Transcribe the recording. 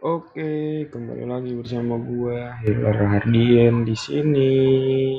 Oke, kembali lagi bersama gua Hilal Hardian di sini.